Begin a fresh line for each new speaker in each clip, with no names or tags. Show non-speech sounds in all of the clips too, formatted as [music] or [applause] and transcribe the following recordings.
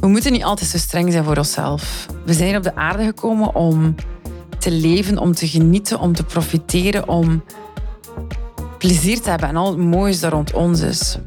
We moeten niet altijd zo streng zijn voor onszelf. We zijn op de aarde gekomen om te leven, om te genieten, om te profiteren, om plezier te hebben en al het moois dat rond ons is.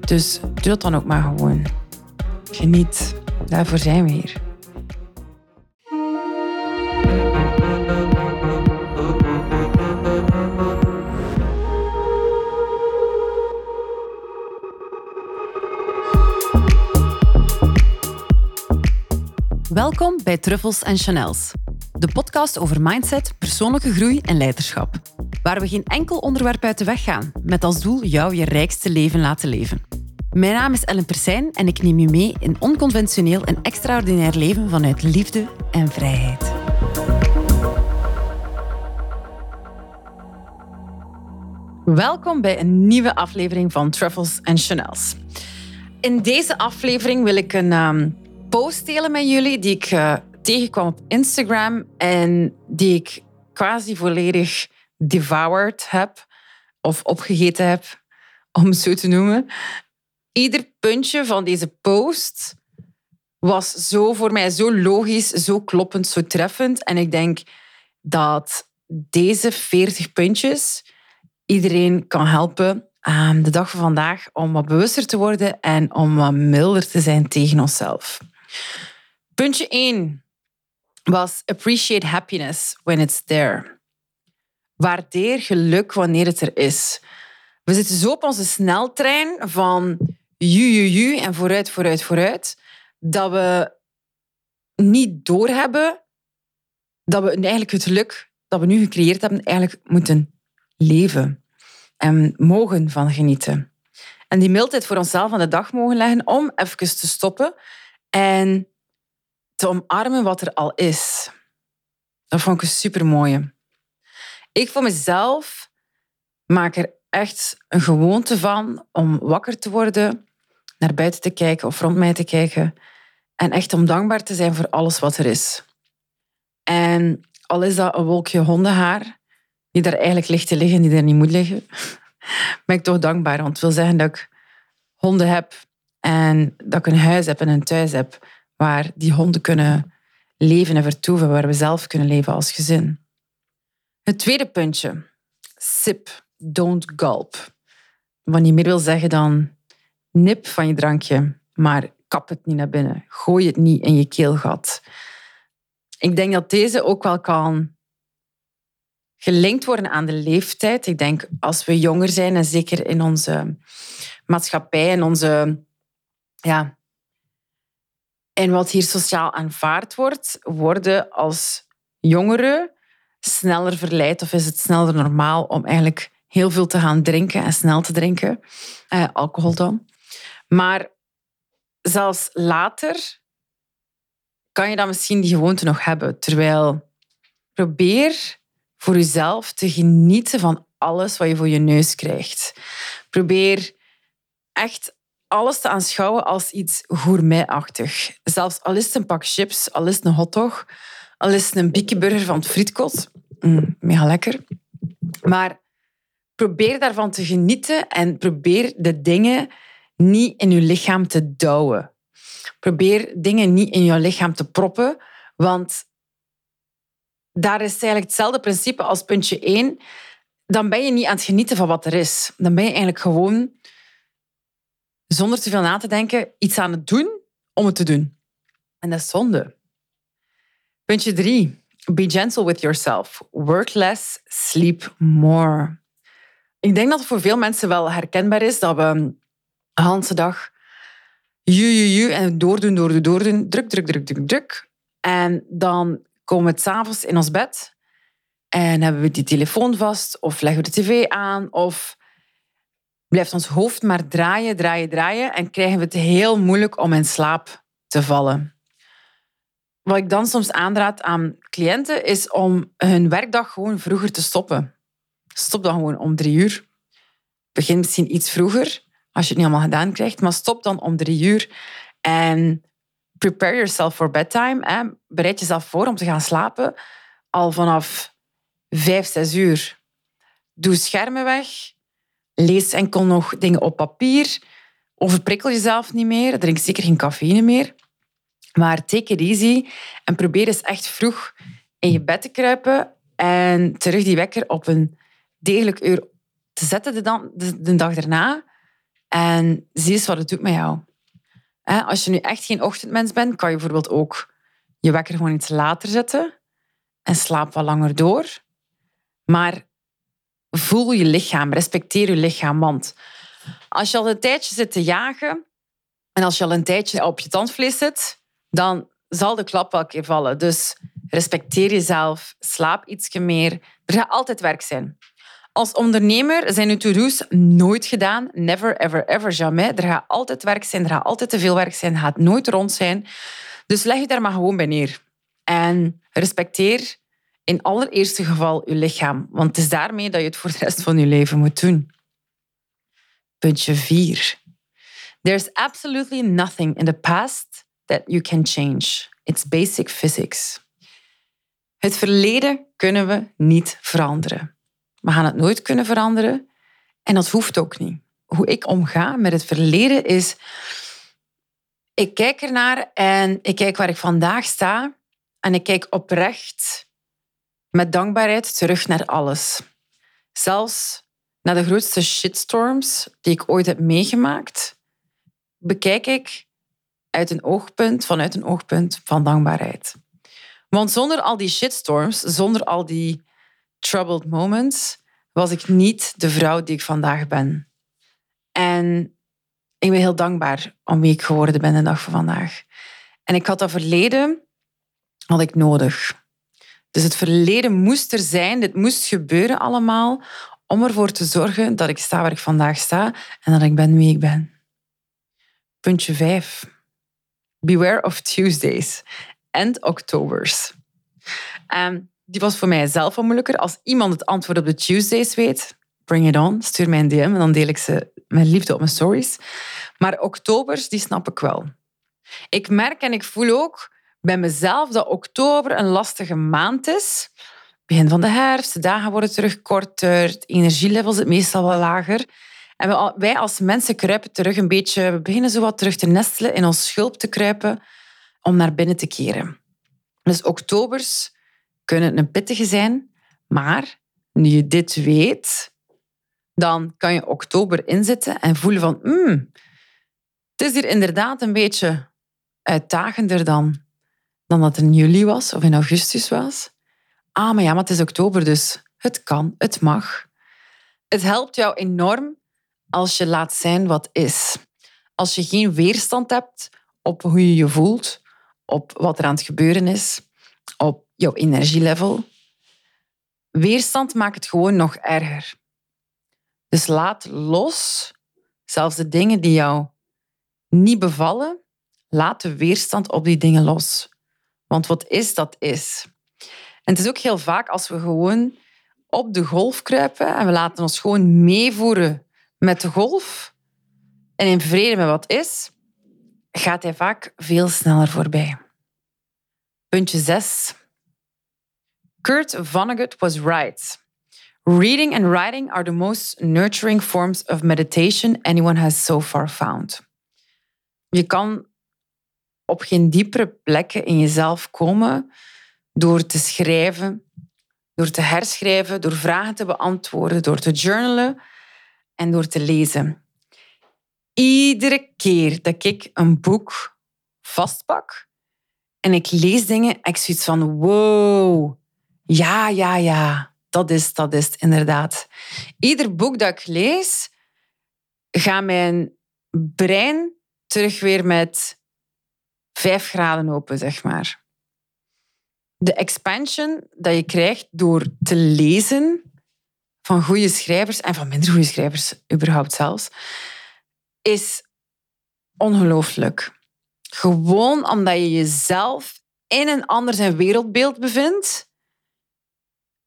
Dus doe dat dan ook maar gewoon. Geniet. Daarvoor zijn we hier. Welkom bij Truffles en Chanels, de podcast over mindset, persoonlijke groei en leiderschap. Waar we geen enkel onderwerp uit de weg gaan, met als doel jou je rijkste leven laten leven. Mijn naam is Ellen Persijn en ik neem je mee in onconventioneel en extraordinair leven vanuit liefde en vrijheid. Welkom bij een nieuwe aflevering van Truffles and Chanels. In deze aflevering wil ik een ehm, post delen met jullie die ik uh, tegenkwam op Instagram en die ik quasi volledig devoured heb of opgegeten heb, [laughs] om het zo te noemen. Ieder puntje van deze post was zo voor mij zo logisch, zo kloppend, zo treffend. En ik denk dat deze 40 puntjes iedereen kan helpen aan de dag van vandaag om wat bewuster te worden en om wat milder te zijn tegen onszelf. Puntje 1 was appreciate happiness when it's there. Waardeer geluk wanneer het er is. We zitten zo op onze sneltrein van ju, en vooruit, vooruit, vooruit, dat we niet doorhebben dat we eigenlijk het geluk dat we nu gecreëerd hebben, eigenlijk moeten leven en mogen van genieten. En die mildheid voor onszelf aan de dag mogen leggen om even te stoppen en te omarmen wat er al is. Dat vond ik een super mooie. Ik voor mezelf maak er echt een gewoonte van om wakker te worden, naar buiten te kijken of rond mij te kijken en echt om dankbaar te zijn voor alles wat er is. En al is dat een wolkje hondenhaar, die daar eigenlijk ligt te liggen, die daar niet moet liggen, [laughs] ben ik toch dankbaar. Want het wil zeggen dat ik honden heb en dat ik een huis heb en een thuis heb waar die honden kunnen leven en vertoeven, waar we zelf kunnen leven als gezin. Het tweede puntje. Sip, don't gulp. Wat niet meer wil zeggen dan nip van je drankje, maar kap het niet naar binnen. Gooi het niet in je keelgat. Ik denk dat deze ook wel kan gelinkt worden aan de leeftijd. Ik denk als we jonger zijn en zeker in onze maatschappij en onze ja, en wat hier sociaal aanvaard wordt, worden als jongeren sneller verleid of is het sneller normaal om eigenlijk heel veel te gaan drinken en snel te drinken. Eh, alcohol dan. Maar zelfs later kan je dan misschien die gewoonte nog hebben. Terwijl probeer voor jezelf te genieten van alles wat je voor je neus krijgt. Probeer echt alles te aanschouwen als iets gourmetachtig. Zelfs al is het een pak chips, al is het een hotdog, al is het een bikkeburger van het frietkot. Mm, mega lekker. Maar probeer daarvan te genieten en probeer de dingen niet in je lichaam te douwen. Probeer dingen niet in je lichaam te proppen, want daar is eigenlijk hetzelfde principe als puntje 1. Dan ben je niet aan het genieten van wat er is. Dan ben je eigenlijk gewoon zonder te veel na te denken, iets aan het doen om het te doen. En dat is zonde. Puntje drie. Be gentle with yourself. Work less, sleep more. Ik denk dat het voor veel mensen wel herkenbaar is dat we een hele dag ju, ju, ju en doordoen, doordoen, doordoen. Druk, druk, druk, druk, druk. En dan komen we s'avonds in ons bed en hebben we die telefoon vast of leggen we de tv aan of blijft ons hoofd maar draaien, draaien, draaien en krijgen we het heel moeilijk om in slaap te vallen. Wat ik dan soms aanraad aan cliënten is om hun werkdag gewoon vroeger te stoppen. Stop dan gewoon om drie uur. Begin misschien iets vroeger, als je het niet allemaal gedaan krijgt, maar stop dan om drie uur en prepare yourself for bedtime. Hè. Bereid jezelf voor om te gaan slapen al vanaf vijf, zes uur. Doe schermen weg lees enkel nog dingen op papier. Overprikkel jezelf niet meer. Drink zeker geen cafeïne meer. Maar take it easy en probeer eens echt vroeg in je bed te kruipen en terug die wekker op een degelijk uur te zetten de, dan, de, dag daarna. En zie eens wat het doet met jou. Als je nu echt geen ochtendmens bent, kan je bijvoorbeeld ook je wekker gewoon iets later zetten en slaap wat langer door. Maar voel je lichaam, respecteer je lichaam. Want als je al een tijdje zit te jagen en als je al een tijdje op je tandvlees zit, dan zal de klap wel een keer vallen. Dus respecteer jezelf, slaap ietsje meer. Er gaat altijd werk zijn. Als ondernemer zijn je to-do's nooit gedaan. Never, ever, ever, jamais. Er gaat altijd werk zijn, er gaat altijd te veel werk zijn, het gaat nooit rond zijn. Dus leg je daar maar gewoon bij neer. En respecteer in allereerste geval je lichaam. Want het is daarmee dat je het voor de rest van je leven moet doen. Puntje 4. There's absolutely nothing in the past that you can change. It's basic physics. Het verleden kunnen we niet veranderen. We gaan het nooit kunnen veranderen en dat hoeft ook niet. Hoe ik omga met het verleden is, ik kijk ernaar en ik kijk waar ik vandaag sta en ik kijk oprecht met dankbaarheid terug naar alles. Zelfs naar de grootste shitstorms die ik ooit heb meegemaakt, bekijk ik uit een oogpunt, vanuit een oogpunt van dankbaarheid. Want zonder al die shitstorms, zonder al die troubled moments, was ik niet de vrouw die ik vandaag ben. En ik ben heel dankbaar om wie ik geworden ben de dag van vandaag. En ik had dat verleden had ik nodig. Dus het verleden moest er zijn, dit moest gebeuren allemaal, om ervoor te zorgen dat ik sta waar ik vandaag sta en dat ik ben wie ik ben. Puntje 5. Beware of Tuesdays and Octobers. Um, die was voor mij zelf moeilijker. Als iemand het antwoord op de Tuesdays weet, bring it on. Stuur mij een DM en dan deel ik ze met liefde op mijn stories. Maar Octobers, die snap ik wel. Ik merk en ik voel ook bij mezelf dat oktober een lastige maand is. Begin van de herfst, de dagen worden terug korter, het energielevel meestal wel lager. En wij als mensen kruipen terug een beetje, we beginnen zo wat terug te nestelen, in ons schulp te kruipen, om naar binnen te keren. Dus oktobers kunnen een pittige zijn, maar nu je dit weet, dan kan je oktober inzetten en voelen van, mm, het is hier inderdaad een beetje uitdagender dan dan dat het in juli was of in augustus was. Ah, maar ja, maar het is oktober, dus het kan, het mag. Het helpt jou enorm als je laat zijn wat is. Als je geen weerstand hebt op hoe je je voelt, op wat er aan het gebeuren is, op jouw energielevel. Weerstand maakt het gewoon nog erger. Dus laat los, zelfs de dingen die jou niet bevallen, laat de weerstand op die dingen los. Want wat is, dat is. En het is ook heel vaak als we gewoon op de golf kruipen en we laten ons gewoon meevoeren met de golf en in vrede met wat is, gaat hij vaak veel sneller voorbij. Puntje 6. Kurt Vonnegut was right. Reading and writing are the most nurturing forms of meditation anyone has so far found. Je kan op geen diepere plekken in jezelf komen door te schrijven, door te herschrijven, door vragen te beantwoorden, door te journalen en door te lezen. Iedere keer dat ik een boek vastpak en ik lees dingen, ik zoiets van wow, ja, ja, ja, dat is, dat is inderdaad. Ieder boek dat ik lees, gaat mijn brein terug weer met vijf graden open, zeg maar. De expansion dat je krijgt door te lezen van goede schrijvers en van minder goede schrijvers, überhaupt zelfs, is ongelooflijk. Gewoon omdat je jezelf in een ander zijn wereldbeeld bevindt,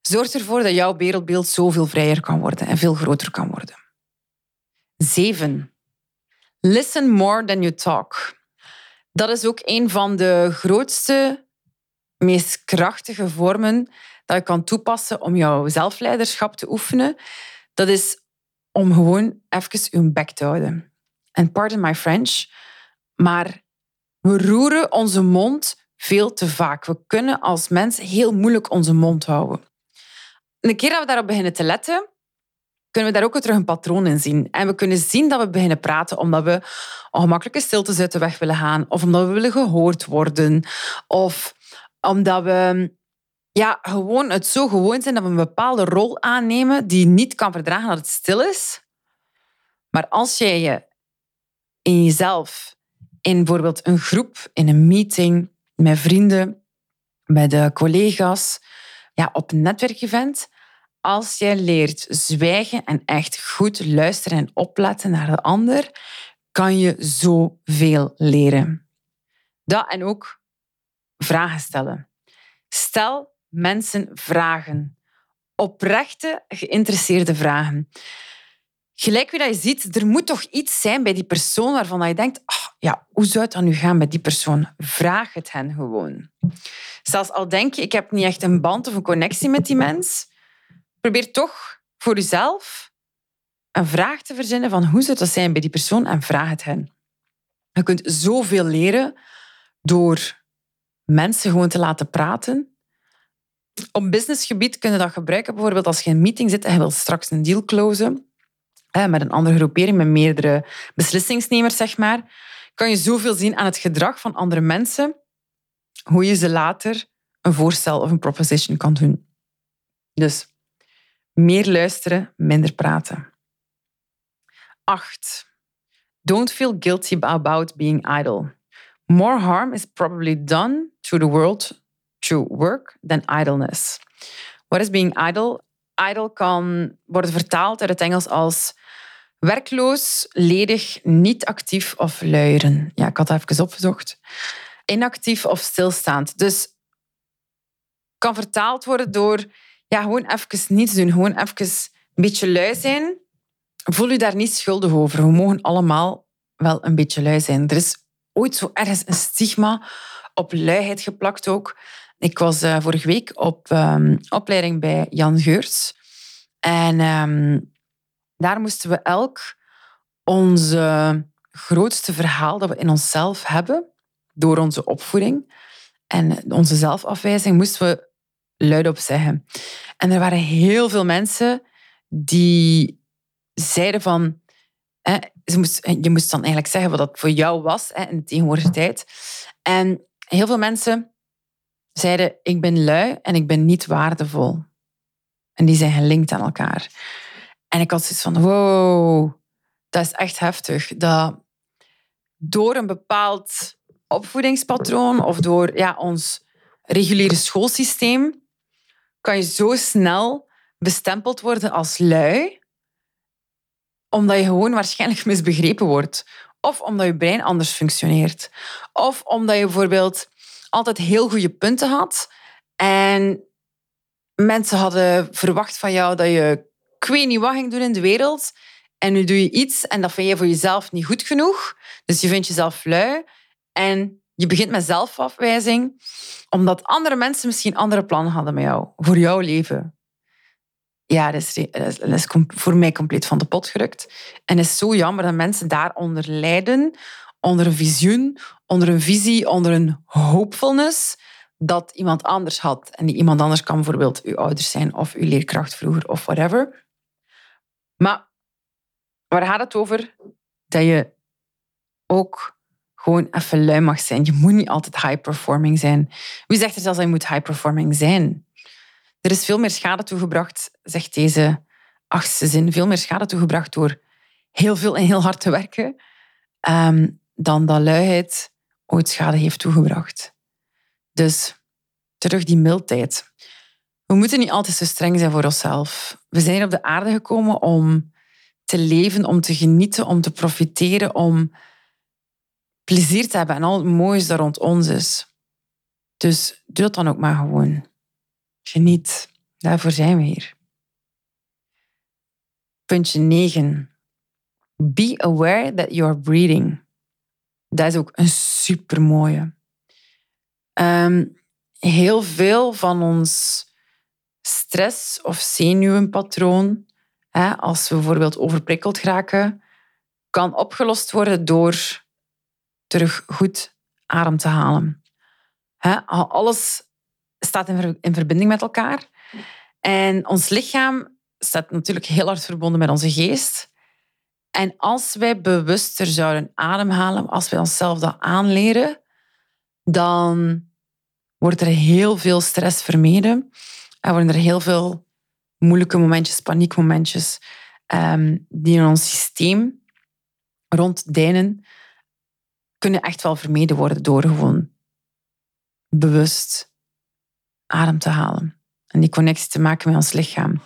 zorgt ervoor dat jouw wereldbeeld zoveel vrijer kan worden en veel groter kan worden. 7. Listen more than you talk. Dat is ook een van de grootste, meest krachtige vormen dat je kan toepassen om jouw zelfleiderschap te oefenen. Dat is om gewoon even je bek te houden. En pardon my French, maar We roeren onze mond veel te vaak. We kunnen als mens heel moeilijk onze mond houden. een keer dat we daarop beginnen te letten, kunnen we daar ook terug een patroon in zien. En we kunnen zien dat we beginnen praten omdat we ongemakkelijke stiltes uit de weg willen gaan, of omdat we willen gehoord worden, of omdat we ja, gewoon het zo gewoon zijn dat we een bepaalde rol aannemen die niet kan verdragen dat het stil is. Maar als jij je in jezelf, in bijvoorbeeld een groep, in een meeting, met vrienden, met de collega's, ja, op een netwerkevent, als jij leert zwijgen en echt goed luisteren en opletten naar de ander, kan je zoveel leren. Dat en ook vragen stellen. Stel mensen vragen. Oprechte, geïnteresseerde vragen. Gelijk wie dat je ziet, er moet toch iets zijn bij die persoon waarvan je denkt, oh, ja, hoe zou het nu gaan met die persoon? Vraag het hen gewoon. Zelfs al denk je, ik heb niet echt een band of een connectie met die mens, probeer toch voor jezelf een vraag te verzinnen van hoe zou het zijn bij die persoon en vraag het hen. Je kunt zoveel leren door mensen gewoon te laten praten. Op businessgebied kun je dat gebruiken, bijvoorbeeld als je in een meeting zit en je wilt straks een deal closen met een andere groepering, met meerdere beslissingsnemers, zeg maar, kan je zoveel zien aan het gedrag van andere mensen, hoe je ze later een voorstel of een proposition kan doen. Dus meer luisteren, minder praten. 8. Don't feel guilty about being idle. More harm is probably done to the world through work than idleness. What is being idle? Idle kan worden vertaald uit het Engels als werkloos, ledig, niet actief of luieren. Ja, ik had dat even opgezocht. Inactief of stilstaand. Dus kan vertaald worden door ja, gewoon even niets doen. Gewoon even een beetje lui zijn. Voel je daar niet schuldig over. We mogen allemaal wel een beetje lui zijn. Er is ooit zo ergens een stigma op luiheid geplakt ook. Ik was uh, vorige week op um, opleiding bij Jan Geurts. En um, daar moesten we elk onze grootste verhaal dat we in onszelf hebben, door onze opvoeding en onze zelfafwijzing, moesten we luidop zeggen. En er waren heel veel mensen die zeiden van... Hè, je moest dan eigenlijk zeggen wat dat voor jou was hè, in de tegenwoordige tijd. En heel veel mensen zeiden, ik ben lui en ik ben niet waardevol. En die zijn gelinkt aan elkaar. En ik had zoiets van, wow, dat is echt heftig. Dat door een bepaald opvoedingspatroon of door ja, ons reguliere schoolsysteem kan je zo snel bestempeld worden als lui, omdat je gewoon waarschijnlijk [laughs] misbegrepen wordt. Of omdat je brein anders functioneert. Of omdat je bijvoorbeeld altijd heel goede punten had en mensen hadden verwacht van jou dat je ik weet niet wat ging doen in de wereld. En nu doe je iets en dat vind je voor jezelf niet goed genoeg. Dus je vindt jezelf lui. En je begint met zelfafwijzing, omdat andere mensen misschien andere plannen hadden met jou, voor jouw leven. Ja, dat is, dat is voor mij compleet van de pot gerukt. En het is zo jammer dat mensen daaronder lijden, onder een visioen, onder een visie, onder een hoopfulness dat iemand anders had. En die iemand anders kan bijvoorbeeld uw ouders zijn of uw leerkracht vroeger of whatever. Maar waar gaat het over? Dat je ook gewoon even lui mag zijn. Je moet niet altijd high-performing zijn. Wie zegt er zelfs dat je moet high-performing zijn? Er is veel meer schade toegebracht, zegt deze achtste zin, veel meer schade toegebracht door heel veel en heel hard te werken, ehm, dan dat luiheid ooit schade heeft toegebracht. Dus terug die mildheid. We moeten niet altijd zo streng zijn voor onszelf. We zijn op de aarde gekomen om te leven, om te genieten, om te profiteren, om plezier te hebben en al het moois dat rond ons is. Dus doe het dan ook maar gewoon. Geniet. Daarvoor zijn we hier. Puntje 9. Be aware that you are breathing. Dat is ook een supermooie. Um, heel veel van ons stress- of zenuwenpatroon, hè, als we bijvoorbeeld overprikkeld raken, kan opgelost worden door terug goed adem te halen. alles staat in, in verbinding met elkaar. En ons lichaam staat natuurlijk heel hard verbonden met onze geest. En als wij bewuster zouden ademhalen, als wij onszelf dat aanleren, dan wordt er heel veel stress vermeden. Er worden er heel veel moeilijke momentjes, paniekmomentjes, um, die in ons systeem ronddijnen, kunnen echt wel vermeden worden door gewoon bewust adem te halen en die connectie te maken met ons lichaam.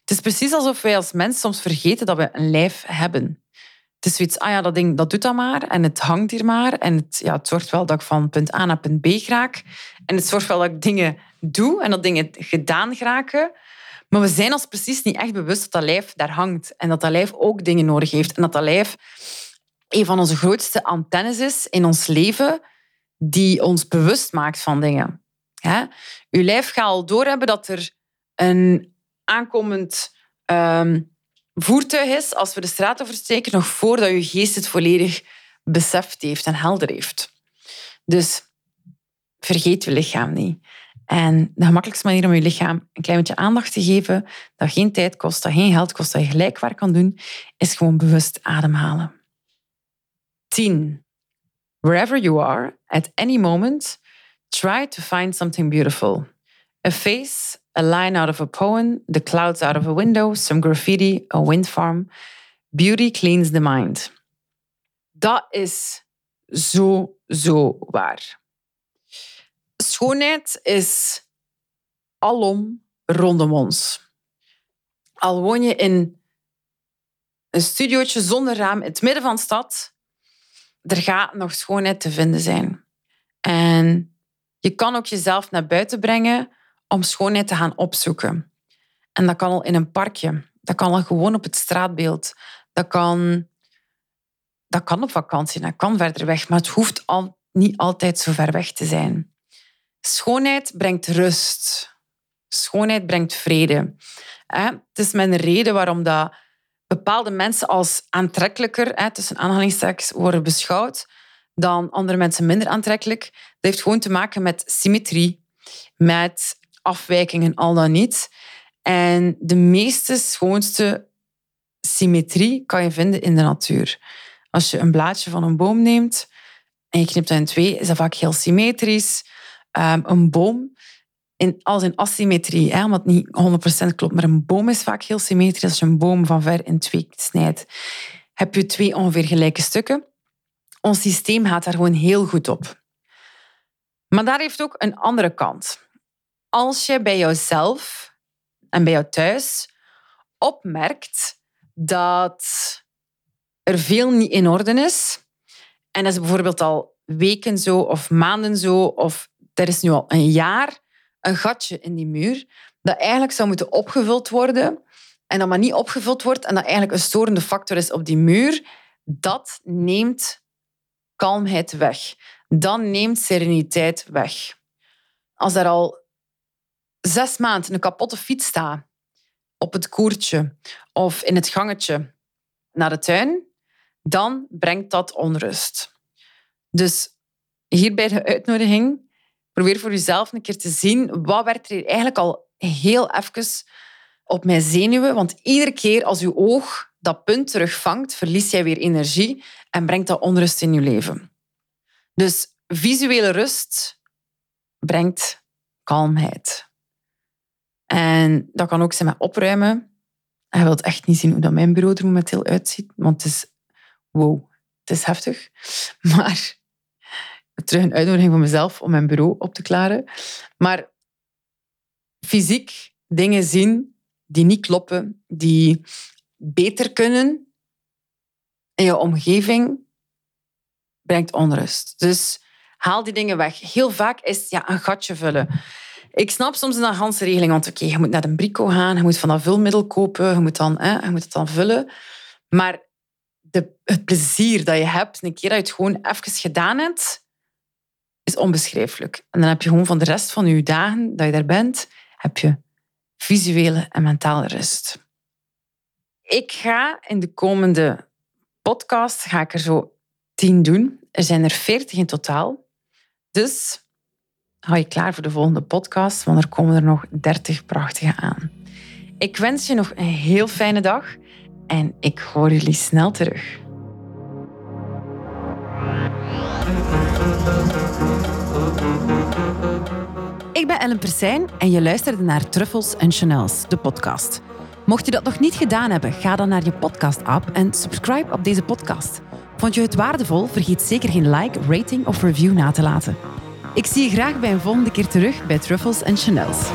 Het is precies alsof wij als mens soms vergeten dat we een lijf hebben. Het is zoiets, ah ja, dat ding, dat doet dat maar en het hangt hier maar en het, ja, het zorgt wel dat ik van punt A naar punt B raak en het zorgt wel dat ik dingen doe en dat dingen gedaan geraken. Maar we zijn ons precies niet echt bewust dat dat lijf daar hangt en dat dat lijf ook dingen nodig heeft en dat dat lijf een van onze grootste antennes is in ons leven die ons bewust maakt van dingen. Hè? Uw lijf gaat al doorhebben dat er een aankomend ehm, voertuig is als we de straat oversteken, nog voordat uw geest het volledig beseft heeft en helder heeft. Dus vergeet uw lichaam niet. En de gemakkelijkste manier om je lichaam een klein beetje aandacht te geven, dat geen tijd kost, dat geen geld kost, dat je gelijk kan doen, is gewoon bewust ademhalen. 10. Wherever you are, at any moment, try to find something beautiful. A face, a line out of a poem, the clouds out of a window, some graffiti, a wind farm. Beauty cleans the mind. Dat is zo, zo waar. Schoonheid is alom rondom ons. Al woon je in een studiootje zonder raam in het midden van de stad, er gaat nog schoonheid te vinden zijn. En je kan ook jezelf naar buiten brengen om schoonheid te gaan opzoeken. En dat kan al in een parkje. Dat kan al gewoon op het straatbeeld. Dat kan, dat kan op vakantie, dat kan verder weg. Maar het hoeft al, niet altijd zo ver weg te zijn. Schoonheid brengt rust. Schoonheid brengt vrede. Het is mijn reden waarom dat bepaalde mensen als aantrekkelijker, tussen aanhalingstekens, worden beschouwd dan andere mensen minder aantrekkelijk. Dat heeft gewoon te maken met symmetrie, met afwijkingen, al dan niet. En de meeste schoonste symmetrie kan je vinden in de natuur. Als je een blaadje van een boom neemt en je knipt dat in twee, is dat vaak heel symmetrisch. Um, een boom, als in asymmetrie, hè, omdat niet 100% klopt, maar een boom is vaak heel symmetrisch. Als je een boom van ver in twee snijdt, heb je twee ongeveer gelijke stukken. Ons systeem gaat daar gewoon heel goed op. Maar daar heeft ook een andere kant. Als je bij jouzelf en bij jou thuis opmerkt dat er veel niet in orde is, en dat is bijvoorbeeld al weken zo of maanden zo, of er is nu al een jaar een gatje in die muur dat eigenlijk zou moeten opgevuld worden en dat maar niet opgevuld wordt en dat eigenlijk een storende factor is op die muur, dat neemt kalmheid weg. Dan neemt sereniteit weg. Als er al zes maanden een kapotte fiets staat op het koertje of in het gangetje naar de tuin, dan brengt dat onrust. Dus hier bij de uitnodiging, probeer voor jezelf een keer te zien wat werd er eigenlijk al heel even op mijn zenuwen. Want iedere keer als je oog dat punt terugvangt, verlies jij weer energie en brengt dat onrust in je leven. Dus visuele rust brengt kalmheid. En dat kan ook zijn met opruimen. Hij wilt echt niet zien hoe dat mijn bureau er momenteel uitziet, want het is wow, het is heftig. Maar terug een uitnodiging voor mezelf om mijn bureau op te klaren. Maar fysiek dingen zien die niet kloppen, die beter kunnen in je omgeving, brengt onrust. Dus haal die dingen weg. Heel vaak is ja, een gatje vullen. Ik snap soms een ganse regeling, want oké, je moet naar een brico gaan, je moet van dat vulmiddel kopen, je moet, dan, hè, je moet het dan vullen. Maar de, het plezier dat je hebt, een keer dat je het gewoon even gedaan hebt, is onbeschrijfelijk. En dan heb je gewoon van de rest van je dagen dat je daar bent, heb je visuele en mentale rust. Ik ga in de komende podcast ga ik er zo tien doen. Er zijn er veertig in totaal. Dus hou je klaar voor de volgende podcast, want er komen er nog 30 prachtige aan. Ik wens je nog een heel fijne dag en ik hoor jullie snel terug. Ik ben Ellen Persijn en je luisterde naar Truffles en Chanels, de podcast. Mocht je dat nog niet gedaan hebben, ga dan naar je podcast-app en subscribe op deze podcast. Vond je het waardevol? Vergeet zeker geen like, rating of review na te laten. Ik zie je graag bij een volgende keer terug bij Truffles en Chanels.